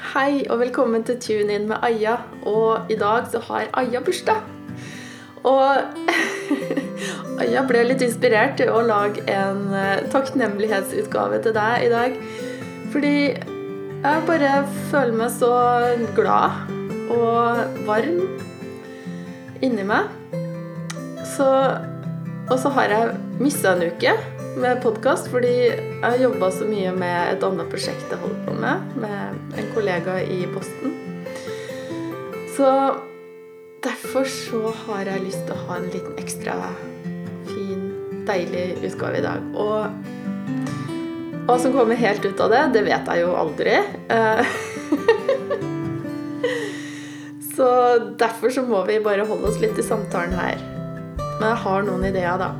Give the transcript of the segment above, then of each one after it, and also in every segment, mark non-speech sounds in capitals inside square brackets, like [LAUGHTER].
Hei og velkommen til Tune In med Aja. Og i dag så har Aja bursdag. Og [LAUGHS] Aja ble litt inspirert til å lage en eh, takknemlighetsutgave til deg i dag. Fordi jeg bare føler meg så glad og varm inni meg. Så Og så har jeg mista en uke med podkast fordi jeg har jobba så mye med et annet prosjekt jeg holder på med, med en kollega i Boston. Så derfor så har jeg lyst til å ha en liten ekstra fin, deilig utgave i dag. Og hva som kommer helt ut av det, det vet jeg jo aldri. Eh, [LAUGHS] så derfor så må vi bare holde oss litt i samtalen her. Men jeg har noen ideer, da.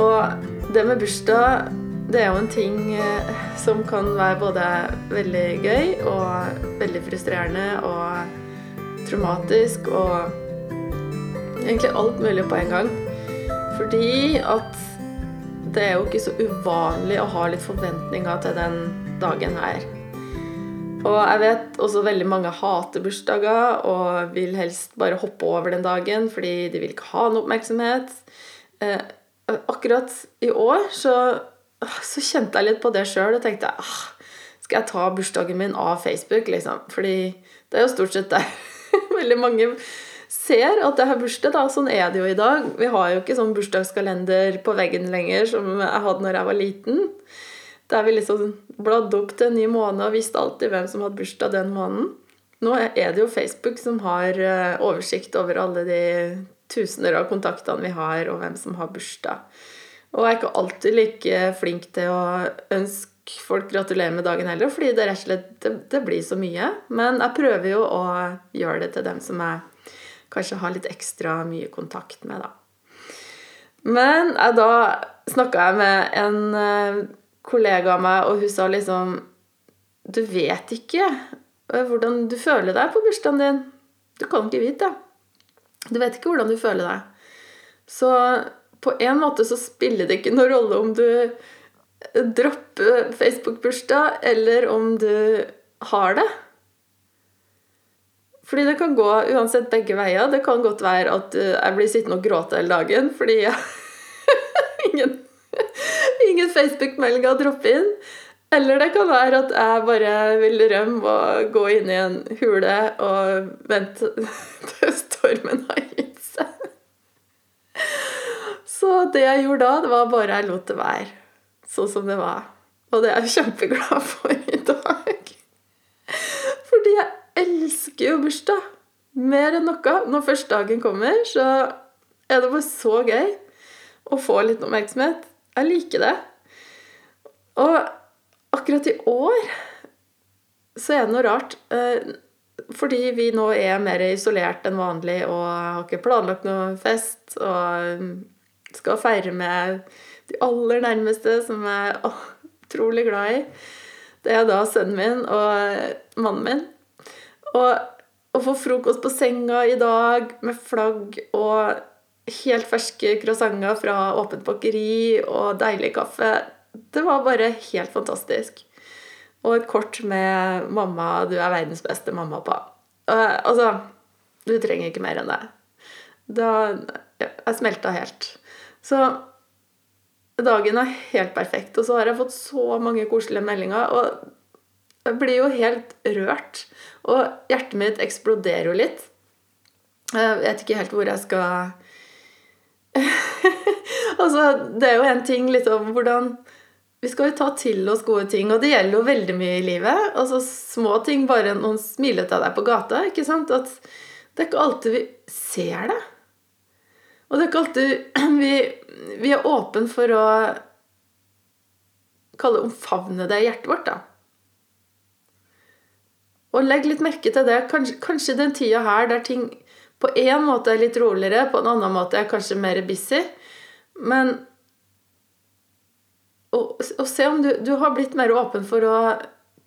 Og det med bursdag, det er jo en ting eh, som kan være både veldig gøy og veldig frustrerende og traumatisk og egentlig alt mulig på en gang. Fordi at det er jo ikke så uvanlig å ha litt forventninger til den dagen her. Og jeg vet også veldig mange hater bursdager og vil helst bare hoppe over den dagen fordi de vil ikke ha noe oppmerksomhet. Eh, akkurat i år så, så kjente jeg litt på det sjøl og tenkte ah, skal jeg ta bursdagen min av Facebook, liksom? Fordi det er jo stort sett der [LAUGHS] veldig mange ser at jeg har bursdag. da, Sånn er det jo i dag. Vi har jo ikke sånn bursdagskalender på veggen lenger som jeg hadde når jeg var liten. Der vi liksom bladde opp til en ny måned og visste alltid hvem som hadde bursdag den måneden. Nå er det jo Facebook som har eh, oversikt over alle de tusener av kontaktene vi har, og hvem som har bursdag. Og jeg er ikke alltid like flink til å ønske folk gratulerer med dagen heller, fordi det slett det, det blir så mye. Men jeg prøver jo å gjøre det til dem som jeg kanskje har litt ekstra mye kontakt med, da. Men jeg, da snakka jeg med en eh, kollega av meg, og hun sa liksom Du vet ikke eh, hvordan du føler deg på bursdagen din. Du kan ikke vite det. Du vet ikke hvordan du føler deg. Så på en måte så spiller det ikke noen rolle om du dropper Facebook-bursdag, eller om du har det. Fordi det kan gå uansett begge veier. Det kan godt være at jeg blir sittende og gråte hele dagen fordi [LAUGHS] ingen ingen Facebook-meldinger droppe inn. Eller det kan være at jeg bare vil rømme og gå inn i en hule og vente [LAUGHS] til stormen har gitt seg. Så det jeg gjorde da, det var bare jeg lot det være sånn som det var. Og det er jeg kjempeglad for i dag. Fordi jeg elsker jo bursdag. Mer enn noe. Når første dagen kommer, så er det bare så gøy å få litt oppmerksomhet. Jeg liker det. Og akkurat i år så er det noe rart. Fordi vi nå er mer isolert enn vanlig og har ikke planlagt noe fest og skal feire med de aller nærmeste, som jeg er utrolig glad i. Det er da sønnen min og mannen min. Og å få frokost på senga i dag med flagg og helt ferske croissanter fra åpent bakeri og deilig kaffe. Det var bare helt fantastisk. Og et kort med 'Mamma, du er verdens beste mamma' på. Uh, altså Du trenger ikke mer enn det. Da Jeg smelta helt. Så dagen er helt perfekt. Og så har jeg fått så mange koselige meldinger. Og jeg blir jo helt rørt. Og hjertet mitt eksploderer jo litt. Jeg vet ikke helt hvor jeg skal [LAUGHS] altså, det er jo en ting litt om hvordan Vi skal jo ta til oss gode ting, og det gjelder jo veldig mye i livet. Altså Små ting, bare noen smiler til deg på gata. ikke sant? At det er ikke alltid vi ser det. Og det er ikke alltid [CLEARS THROAT] vi, vi er åpne for å kalle omfavne det i hjertet vårt, da. Og legg litt merke til det. Kanskje, kanskje den tida her der ting på én måte er litt roligere, på en annen måte er kanskje mer busy. Men og, og se om du, du, har blitt mer åpen for å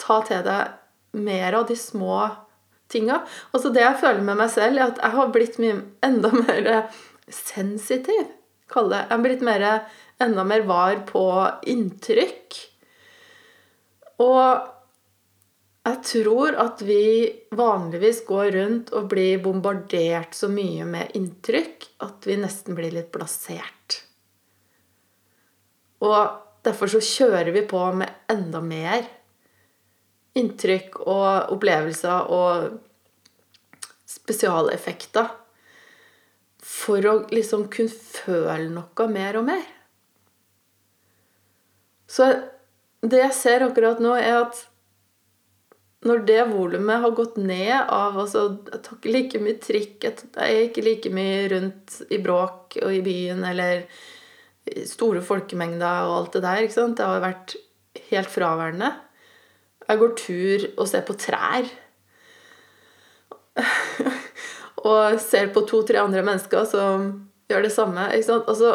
ta til deg mer av de små tinga. Altså det jeg føler med meg selv, er at jeg har blitt mye enda mer sensitiv. Kall det. Jeg har blitt mer, enda mer var på inntrykk. Og Jeg tror at vi vanligvis går rundt og blir bombardert så mye med inntrykk at vi nesten blir litt blasert. Og derfor så kjører vi på med enda mer inntrykk og opplevelser og spesialeffekter for å liksom kunne føle noe mer og mer. Så det jeg ser akkurat nå, er at når det volumet har gått ned av altså, Jeg tar ikke like mye trikk, jeg er ikke like mye rundt i bråk og i byen eller store folkemengder og alt det der. ikke sant? Det har vært helt fraværende. Jeg går tur og ser på trær. [LAUGHS] og ser på to-tre andre mennesker som gjør det samme. ikke sant? Altså,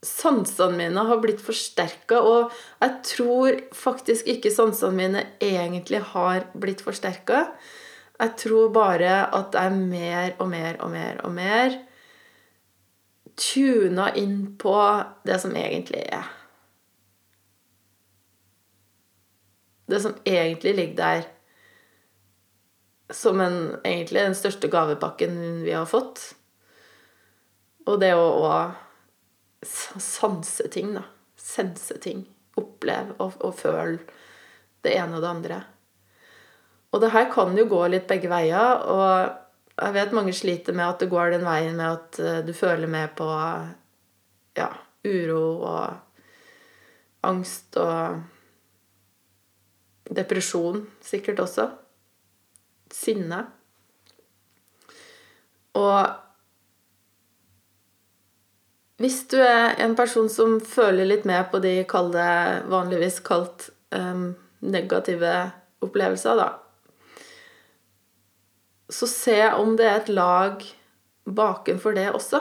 sansene mine har blitt forsterka, og jeg tror faktisk ikke sansene mine egentlig har blitt forsterka. Jeg tror bare at jeg er mer og mer og mer og mer tuna inn på det som egentlig er. Det som egentlig ligger der som en, egentlig den største gavepakken vi har fått. Og det å, å sanse ting, da. Sense ting. Oppleve og, og føle det ene og det andre. Og det her kan jo gå litt begge veier. Og jeg vet mange sliter med at det går den veien med at eh, du føler med på ja, uro og angst og depresjon sikkert også. Sinne. Og hvis du er en person som føler litt med på de kalde, vanligvis kalt um, negative opplevelser, da Så se om det er et lag bakenfor det også.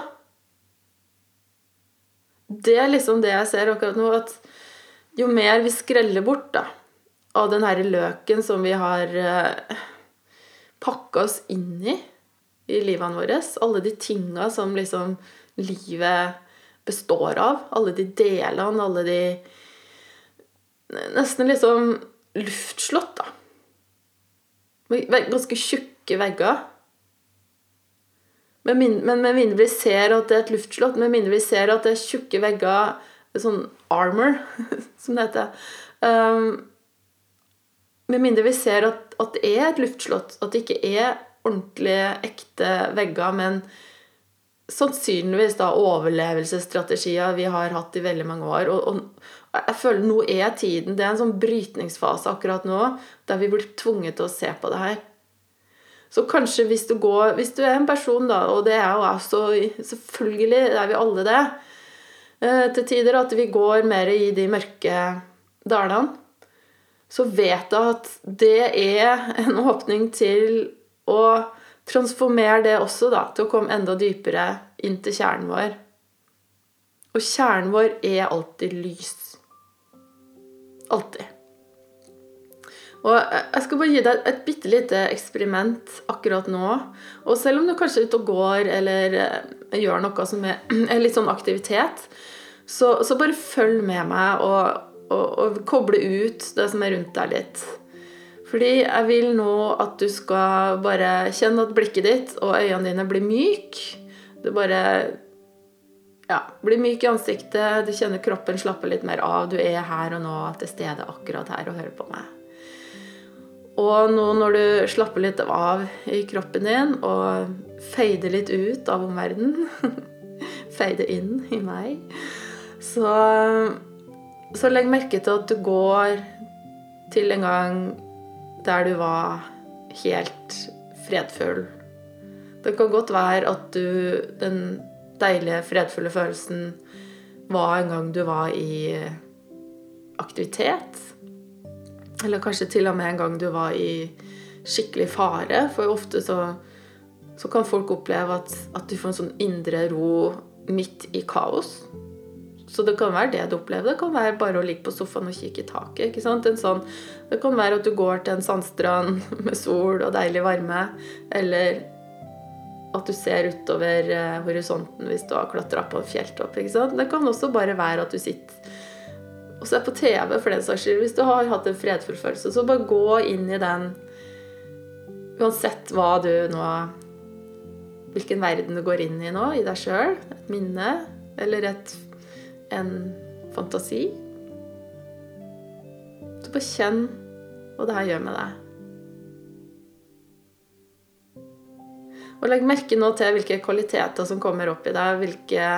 Det er liksom det jeg ser akkurat nå, at jo mer vi skreller bort da, av den herre løken som vi har uh, pakka oss inn i i livene våre, alle de tinga som liksom livet består av. Alle de delene, alle de Nesten liksom luftslott, da. Ganske tjukke vegger. Men med mindre vi ser at det er et luftslott, med mindre vi ser at det er tjukke vegger, sånn armor, [LAUGHS] som det heter um, Med mindre vi ser at, at, det er et luftslott, at det ikke er ordentlige, ekte vegger, men sannsynligvis da overlevelsesstrategier vi har hatt i veldig mange år. Og, og jeg føler nå er tiden Det er en sånn brytningsfase akkurat nå der vi blir tvunget til å se på det her. Så kanskje hvis du går Hvis du er en person, da, og det er jo også Selvfølgelig er vi alle det. Eh, til tider at vi går mer i de mørke dalene. Så vet jeg at det er en åpning til å transformere det også da, til å komme enda dypere inn til kjernen vår. Og kjernen vår er alltid lys. Alltid. Og Jeg skal bare gi deg et bitte lite eksperiment akkurat nå. Og selv om du kanskje er ute og går eller eh, gjør noe som er, [CLEARS THROAT] er litt sånn aktivitet, så, så, bare følg med meg og, og, og koble ut det som er rundt deg litt. Fordi jeg vil nå at du skal bare kjenne at blikket ditt og øynene dine blir myke. Du bare ja, blir myk i ansiktet, du kjenner kroppen slappe litt mer av. Du er her og nå til stede akkurat her og hører på meg. Og nå når du slapper litt av i kroppen din og feider litt ut av omverdenen [LAUGHS] Feider inn i meg. Så, så legg merke til at du går til en gang der du var helt fredfull. Det kan godt være at du Den deilige, fredfulle følelsen var en gang du var i aktivitet. Eller kanskje til og med en gang du var i skikkelig fare. For ofte så, så kan folk oppleve at, at du får en sånn indre ro midt i kaos. Så det kan være det du opplever. Det kan være bare å ligge på sofaen og kikke i taket. ikke sant? Sånn, det kan være at du går til en sandstrand [LAUGHS] med sol og deilig varme. Eller at du ser utover eh, horisonten hvis du har klatra på en fjelltopp. ikke sant? Det kan også bare være at du sitter Og se på TV, for den saks skyld. Hvis du har hatt en fredfull følelse, så bare gå inn i den Uansett hva du nå Hvilken verden du går inn i nå, i deg sjøl. Et minne eller et, en fantasi. Så bare kjenn hva det her gjør med deg. Og legg merke nå til hvilke kvaliteter som kommer opp i deg, hvilke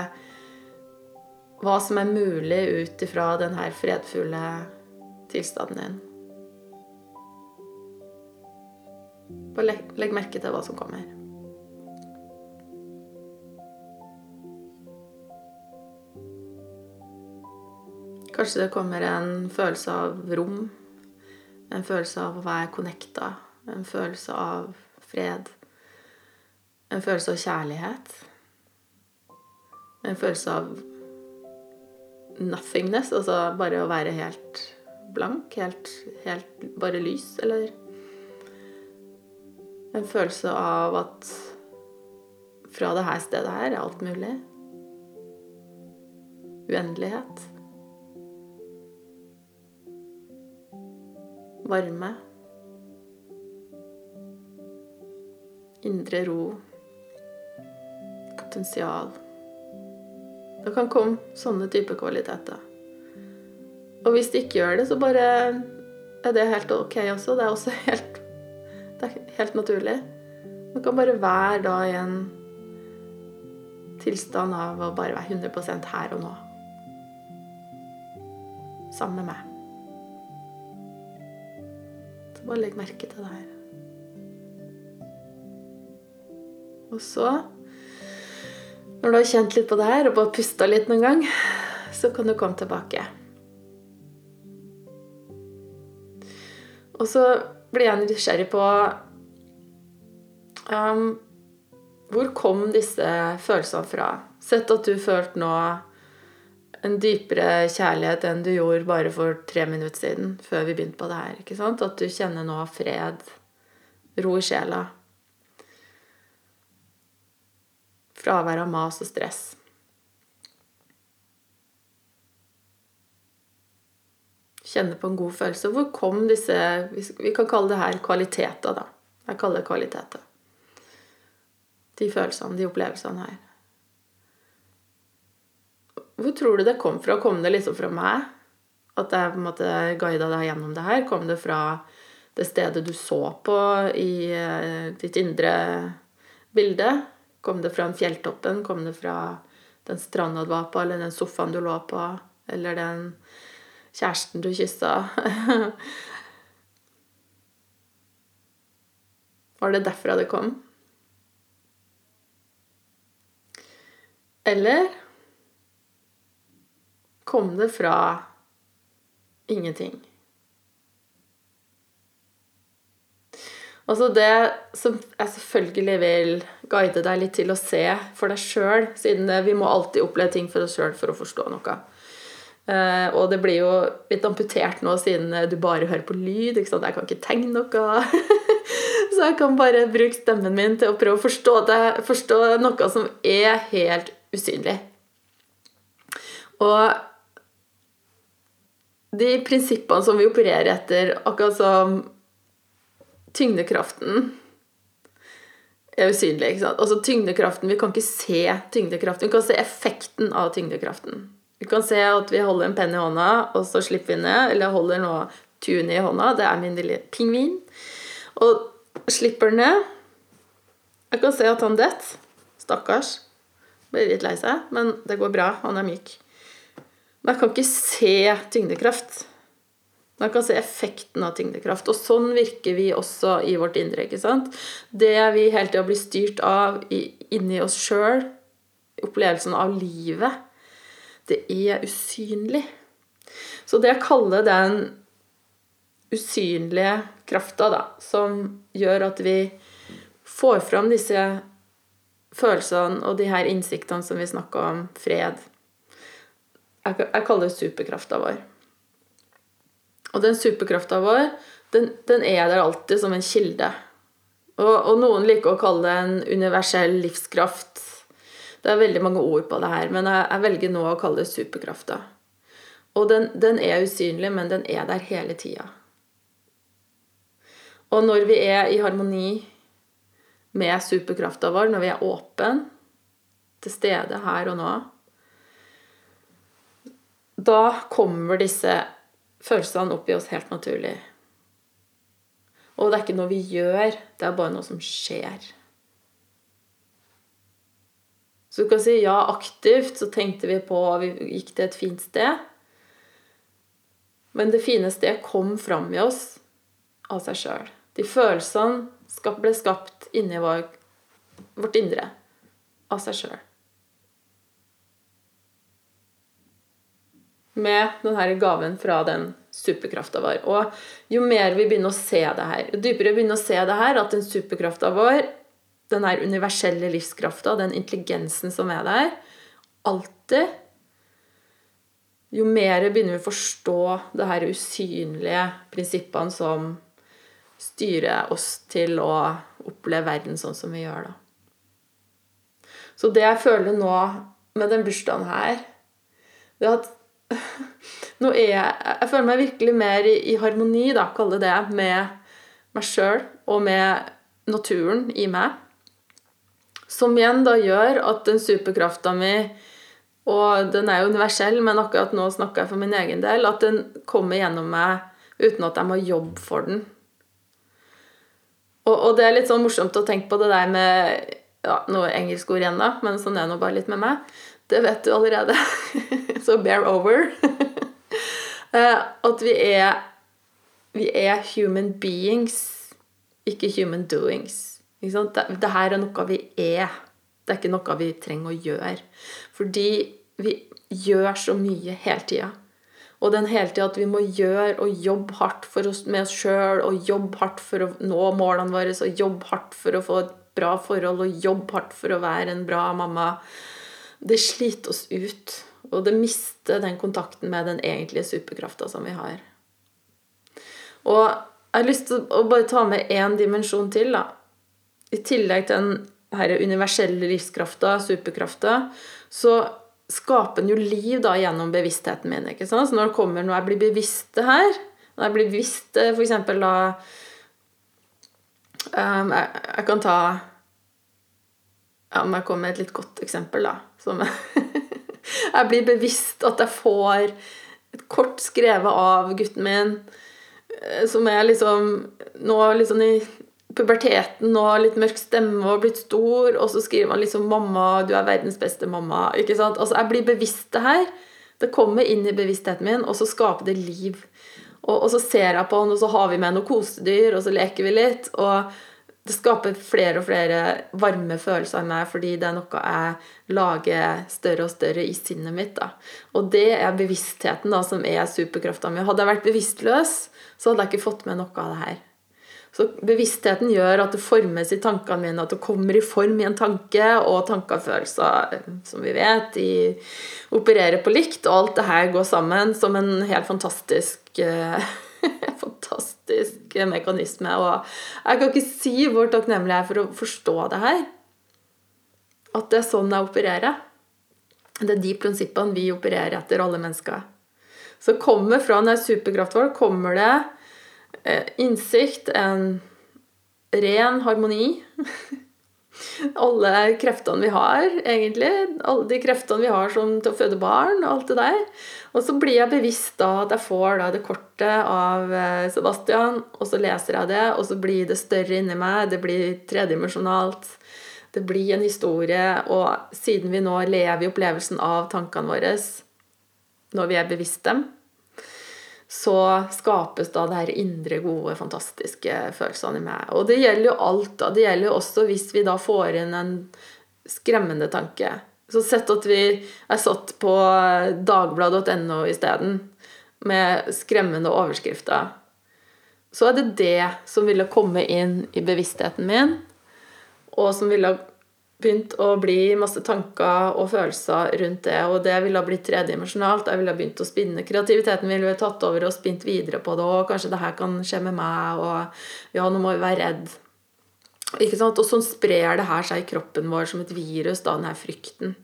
Hva som er mulig ut ifra denne fredfulle tilstanden din. Bare legg, legg merke til hva som kommer. Kanskje det kommer en følelse av rom, en følelse av å være connecta, en følelse av fred. En følelse av kjærlighet. En følelse av nothingness, altså bare å være helt blank, helt, helt bare lys, eller En følelse av at fra det her stedet her er alt mulig. Uendelighet. Varme. Indre ro potensial. Det kan komme sånne typer kvaliteter. Og hvis det ikke gjør det, så bare er det helt ok også. Det er også [LAUGHS] helt, er helt naturlig. Man kan bare være da i en tilstand av å bare være 100% her og nå. Sammen med meg. Så bare legg merke til det her. Og så når du har kjent litt på det her og bare pusta litt noen gang, så kan du komme tilbake. Og så blir jeg nysgjerrig på um, Hvor kom disse følelsene fra? Sett at du følte nå en dypere kjærlighet enn du gjorde bare for tre minutter siden, før vi begynte på det her. At du kjenner nå fred, ro i sjela. Fravær av mas og stress. Kjenne på en god følelse. Hvor kom disse Vi kan kalle det her kvaliteter, da. Jeg kaller det kvaliteter. De følelsene, de opplevelsene her. Hvor tror du det kom fra? Kom det liksom fra meg? At jeg på en måte guida deg gjennom det her? Kom det fra det stedet du så på i eh, ditt indre bilde? Kom det fra en fjelltoppen? Kom det fra den stranda du var på, eller den sofaen du lå på, eller den kjæresten du kyssa? [LAUGHS] Var det derfra det kom? Eller kom det fra ingenting? Altså det som jeg selvfølgelig vil guide deg litt til å se for deg sjøl, siden vi må alltid oppleve ting for oss sjøl for å forstå noe. Uh, og det blir jo litt amputert nå siden du bare hører på lyd. ikke sant? Jeg kan ikke tegne noe. [LAUGHS] Så jeg kan bare bruke stemmen min til å prøve å forstå, det, forstå noe som er helt usynlig. Og de prinsippene som vi opererer etter, akkurat som tyngdekraften er usynlig. ikke sant? Altså tyngdekraften, Vi kan ikke se tyngdekraften, vi kan se effekten av tyngdekraften. Vi kan se at vi holder en penn i hånda, og så slipper vi ned. Eller holder nå tunet i hånda. Det er min lille pingvin. Og slipper den ned. Jeg kan se at han detter. Stakkars. Blir litt lei seg, men det går bra. Han er myk. Men jeg kan ikke se tyngdekraft. Man kan se effekten av tyngdekraft. Og sånn virker vi også i vårt indre. ikke sant? Det vi hele tida blir styrt av inni oss sjøl, opplevelsen av livet, det er usynlig. Så det jeg kaller den usynlige krafta, som gjør at vi får fram disse følelsene og de her innsiktene som vi snakka om, fred jeg kaller det superkrafta vår. Og den superkrafta vår, den, den, er der alltid som en kilde. Og, og, noen liker å kalle det en universell livskraft. Det er veldig mange ord på det her, men jeg, jeg velger nå å kalle det superkrafta. Og den, den er usynlig, men den er der hele tida. Og når vi er i harmoni med superkrafta vår, når vi er åpen, til stede her og nå, da kommer disse følelsene opp i oss helt naturlig. Og det er ikke noe vi gjør, det er bare noe som skjer. Så du kan si ja, aktivt så tenkte vi på Vi gikk til et fint sted. Men det fine stedet kom fram i oss av seg sjøl. De følelsene ble skapt inni vår, vårt indre av seg sjøl. Med denne gaven fra den superkrafta vår. Og jo mer vi begynner å se det her, jo dypere vi begynner å se det her, at den superkrafta vår, den her universelle livskrafta, den intelligensen som er der, alltid Jo mer begynner vi å forstå det her usynlige prinsippene som styrer oss til å oppleve verden sånn som vi gjør, da. Så det jeg føler nå med den bursdagen her, det er at nå er jeg Jeg føler meg virkelig mer i, i harmoni, da, kalle det, med meg sjøl og med naturen i meg. Som igjen da gjør at den superkrafta mi Og den er jo universell, men akkurat nå snakker jeg for min egen del. At den kommer gjennom meg uten at jeg må jobbe for den. Og, og det er litt sånn morsomt å tenke på det der med ja, noe engelsk ord igjen, da, men sånn er det nå bare litt med meg. Det vet du allerede. [LAUGHS] Så bear over. [LAUGHS] Eh, at vi er Vi er human beings, ikke human doings. Ikke det, her er noe vi er. Det er ikke noe vi trenger å gjøre. Fordi vi gjør så mye hele tida. Og den hele tida at vi må gjøre og jobbe hardt oss, med oss sjøl, og jobbe hardt for å nå målene våre, og jobbe hardt for å få et bra forhold, og jobbe hardt for å være en bra mamma det sliter oss ut. Og det mister den kontakten med den egentlige superkrafta som vi har. Og jeg har lyst til å bare ta med én dimensjon til. da. I tillegg til den her universelle livskrafta, superkrafta, så skaper den jo liv da gjennom bevisstheten min. ikke sant? Så når det kommer når jeg blir bevisst det her, når jeg blir bevisst f.eks. da um, jeg, jeg kan ta ja, Om jeg kommer med et litt godt eksempel, da. Som [LAUGHS] jeg blir bevisst at jeg får et kort skrevet av gutten min eh, som er liksom nå liksom i puberteten og litt mørk stemme og blitt stor, og så skriver han liksom 'Mamma, du er verdens beste mamma'. ikke sant? Altså, Jeg blir bevisst det her. Det kommer inn i bevisstheten min, og så skaper det liv. Og, og så ser jeg på han, og så har vi med noen kosedyr, og så leker vi litt. og det skaper flere og flere varme følelser i meg fordi det er noe jeg lager større og større i sinnet mitt. Da. Og det er bevisstheten da, som er superkrafta mi. Hadde jeg vært bevisstløs, så hadde jeg ikke fått med noe av det her. Så bevisstheten gjør at det formes i tankene mine, at det kommer i form i en tanke, og tanker og følelser, som vi vet, de opererer på likt, og alt det her går sammen som en helt fantastisk uh, [LAUGHS] [LAUGHS] fantastisk mekanisme. Og jeg kan ikke si hvor takknemlig jeg er for å forstå det her. At det er sånn jeg opererer. Det er de prinsippene vi opererer etter, alle mennesker. Så kommer fra en superkraft vår kommer det eh, innsikt, en ren harmoni [LAUGHS] alle kreftene vi har, egentlig. Alle de kreftene vi har som, til å føde barn. og alt det der. Og så blir jeg bevisst da at jeg får da det kortet av eh, Sebastian, og så leser jeg det, og så blir det større inni meg. Det blir tredimensjonalt. Det blir en historie. Og siden vi nå lever i opplevelsen av tankene våre når vi er bevisst dem, så skapes da det her indre, gode, fantastiske følelsene i meg. Og det gjelder jo alt. da. Det gjelder jo også hvis vi da får inn en skremmende tanke. Så sett at vi er satt på dagbladet.no isteden med skremmende overskrifter. Så er det det som ville komme inn i bevisstheten min, og som ville begynt å bli masse tanker og følelser rundt det. Og det ville ha blitt tredimensjonalt. Jeg ville ha begynt å spinne. Kreativiteten ville ha tatt over og spint videre på det. Og kanskje det her kan skje med meg. Og ja, nå må vi være redd. Ikke sant? Og sånn sprer det her seg i kroppen vår som et virus, da, den her frykten.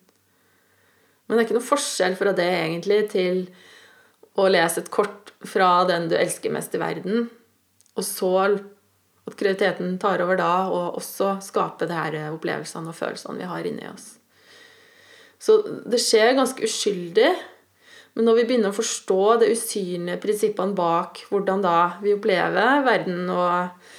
Men det er ikke noe forskjell fra det egentlig til å lese et kort fra den du elsker mest i verden, og så at kreativiteten tar over da, og også skape det her opplevelsene og følelsene vi har inni oss. Så det skjer ganske uskyldig. Men når vi begynner å forstå de usynlige prinsippene bak hvordan da vi opplever verden og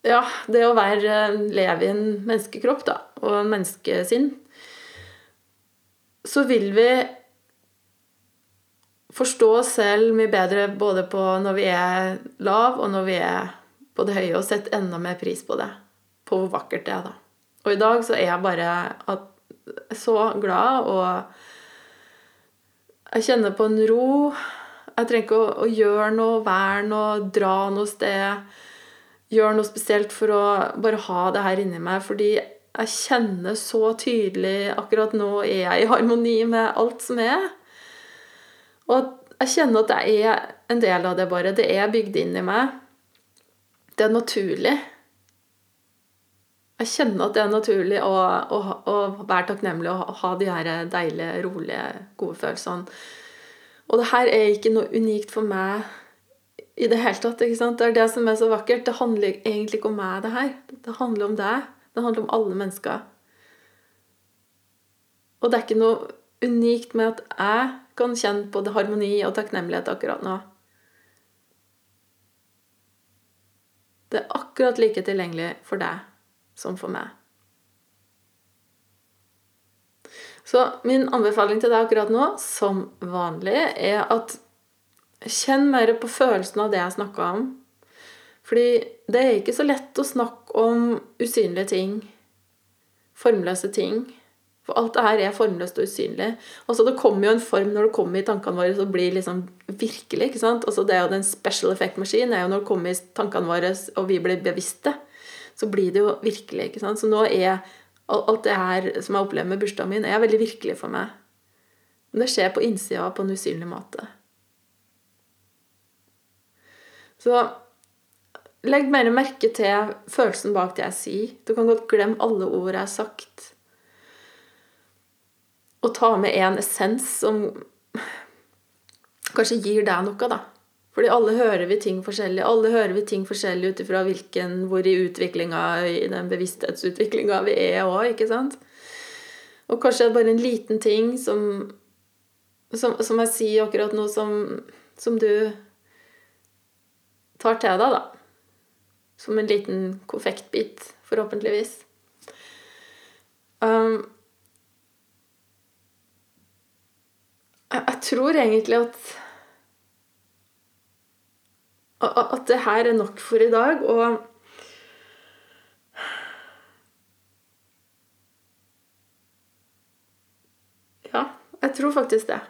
Ja, det å være leve i en menneskekropp da, og en menneskesinn Så vil vi forstå oss selv mye bedre både på når vi er lav, og når vi er på det høye, og sette enda mer pris på det. På hvor vakkert det er, da. Og i dag så er jeg bare at så glad, og jeg kjenner på en ro. Jeg trenger ikke å, å gjøre noe, være noe, dra noe sted. Gjøre noe spesielt for å bare ha det her inni meg. Fordi jeg kjenner så tydelig akkurat nå er jeg i harmoni med alt som er. Og jeg kjenner at jeg er en del av det, bare. Det er bygd inn i meg. Det er naturlig. Jeg kjenner at det er naturlig å, å, å være takknemlig og ha de her deilige, rolige, gode følelsene. Og det her er ikke noe unikt for meg i det hele tatt. ikke sant? Det er det som er så vakkert. Det handler egentlig ikke om meg, det her. Det handler om deg. Det handler om alle mennesker. Og det er ikke noe unikt med at jeg kan kjenne på det harmoni og takknemlighet akkurat nå. Det er akkurat like tilgjengelig for deg som for meg. Så min anbefaling til deg akkurat nå, som vanlig, er at kjenn mer på følelsen av det jeg snakka om. Fordi det er ikke så lett å snakke om usynlige ting, formløse ting. For alt det her er formløst og usynlig. Altså Det kommer jo en form når det kommer i tankene våre, som blir liksom virkelig. ikke sant? Altså Det er jo den special effect-maskinen er jo når det kommer i tankene våre, og vi blir bevisste så blir det jo virkelig. ikke sant? Så nå er alt det her som jeg opplever med bursdagen min, er veldig virkelig for meg. Men det skjer på innsida på en usynlig måte. Så legg mer merke til følelsen bak det jeg sier. Du kan godt glemme alle ord jeg har sagt. Og ta med en essens som kanskje gir deg noe, da. Fordi alle hører vi ting forskjellig. Alle hører vi ting forskjellig ut ifra hvor i utviklinga, i den bevissthetsutviklinga vi er òg, ikke sant? Og kanskje bare en liten ting som, som, som jeg sier akkurat nå, som, som, du tar til deg, da. Som en liten konfektbit, forhåpentligvis. Um, jeg, jeg tror egentlig at at det her er nok for i dag. Og Ja, jeg tror faktisk det.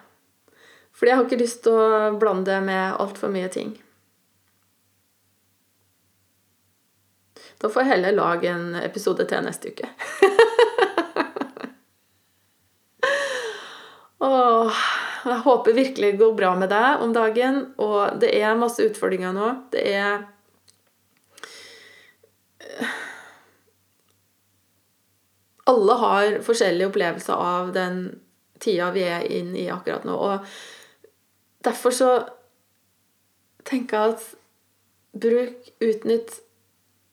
Fordi jeg har ikke lyst til å blande det med altfor mye ting. Da får jeg heller lage en episode til neste uke. [LAUGHS] Åh jeg håper virkelig det går bra med deg om dagen. Og det er masse utfordringer nå. Det er Alle har forskjellige opplevelser av den tida vi er inn i akkurat nå. Og derfor så tenker jeg at bruk, utnytt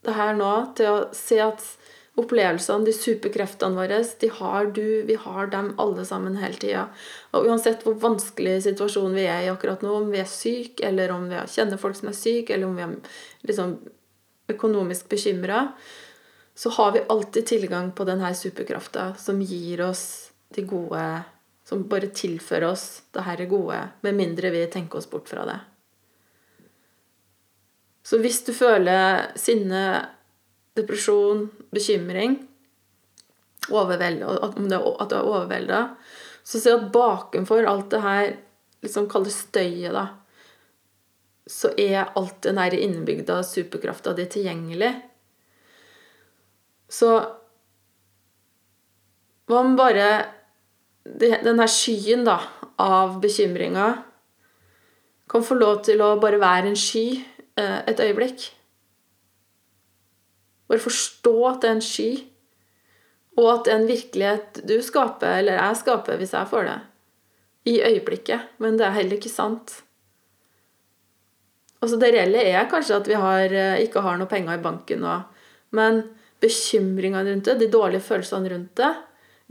det her nå til å se at opplevelsene, de superkreftene våre, de har du, vi har dem alle sammen hele tida. Og uansett hvor vanskelig situasjonen vi er i akkurat nå, om vi er syke, eller om vi kjenner folk som er syke, eller om vi er liksom økonomisk bekymra, så har vi alltid tilgang på denne superkrafta som gir oss de gode Som bare tilfører oss det her gode, med mindre vi tenker oss bort fra det. Så hvis du føler sinne depresjon, bekymring, at, du er overvelda, så ser du at bakenfor alt det her liksom kalles støyet, da. Så er alt den der innebygda superkrafta di tilgjengelig. Så hva om bare den her skyen da, av bekymringa kan få lov til å bare være en sky eh, et øyeblikk? Bare forstå at det er en sky, og at det er en virkelighet du skaper, eller jeg skaper, hvis jeg får det. i øyeblikket, men det er heller ikke sant. Altså Det reelle er kanskje at vi har, eh, ikke har noe penger i banken Og, men bekymringene rundt det, de dårlige følelsene rundt det,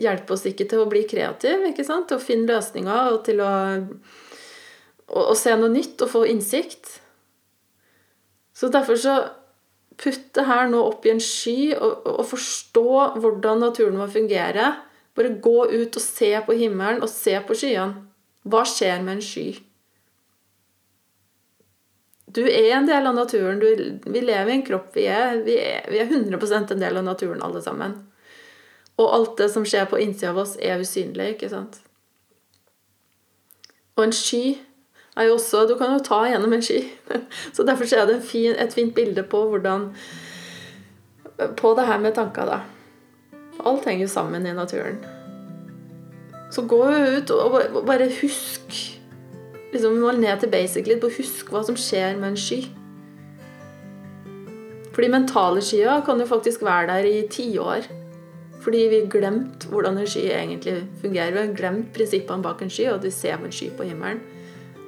hjelper oss ikke til å bli kreative, til å finne løsninger og til å, å, å se noe nytt og få innsikt. Så derfor så putt det her nå opp i en sky og, og, forstå hvordan naturen må fungere. Bare gå ut og se på himmelen og se på skyene. Hva skjer med en sky? Du er en del av naturen. Du, vi lever i en kropp. Vi er, vi, er, vi er 100% en del av naturen, alle sammen. Og alt det som skjer på innsida av oss, er usynlig, ikke sant? Og en sky er jo også Du kan jo ta gjennom en sky. [LAUGHS] Så derfor er det fin, et fint bilde på hvordan På det her med tanker, da. Alt henger jo sammen i naturen. Så gå ut og bare husk liksom, må ned til basic litt på husk hva som skjer med en sky. For de mentale skya kan jo faktisk være der i tiår. Fordi vi har glemt hvordan en sky egentlig fungerer. Vi har glemt prinsippene bak en sky, og at vi ser en sky på himmelen.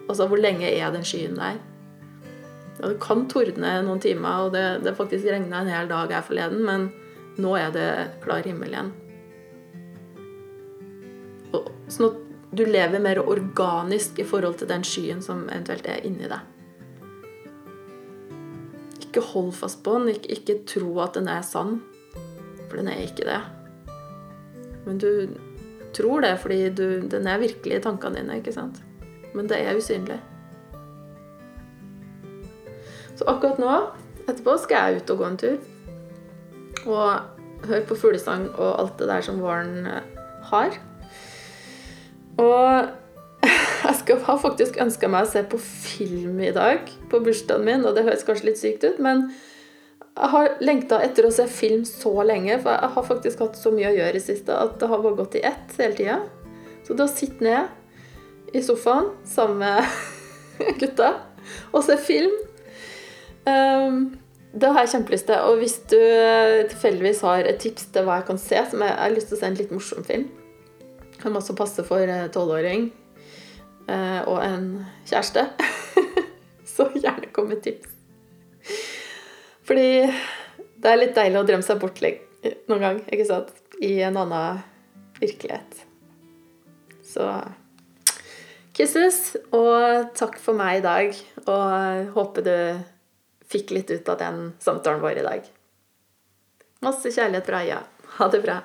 Altså, hvor lenge er den skyen der? Ja, det kan tordne noen timer, og det, det faktisk regna en hel dag her forleden, men nå er det klar himmel igjen. Og, sånn at du lever mer organisk i forhold til den skyen som eventuelt er inni deg. Ikke hold fast på den, ikke, ikke tro at den er sann, for den er ikke det. Men du tror det fordi du, den er virkelig i tankene dine, ikke sant? Men det er usynlig. Så akkurat nå, etterpå, skal jeg ut og gå en tur. Og høre på fuglesang og alt det der som våren eh, har. Og [LAUGHS] jeg har faktisk ønska meg å se på film i dag på bursdagen min, og det høres kanskje litt sykt ut, men jeg har lengta etter å se film så lenge, for jeg har faktisk hatt så mye å gjøre i siste at det har bare gått i ett hele tida. Så da sitte ned i sofaen sammen med [LAUGHS] gutta og se film um, Det har jeg kjempelyst til. Og hvis du tilfeldigvis har et tips til hva jeg kan se, som jeg, har lyst til å se en litt morsom film kan også passe for eh, tolvåring uh, og en kjæreste, [LAUGHS] så gjerne kom med tips. Fordi det er litt deilig å drømme seg bort noen gang, ikke sant? I en annen virkelighet. Så kisses, og takk for meg i dag. Og håper du fikk litt ut av den samtalen vår i dag. Masse kjærlighet fra Aya. Ha det bra.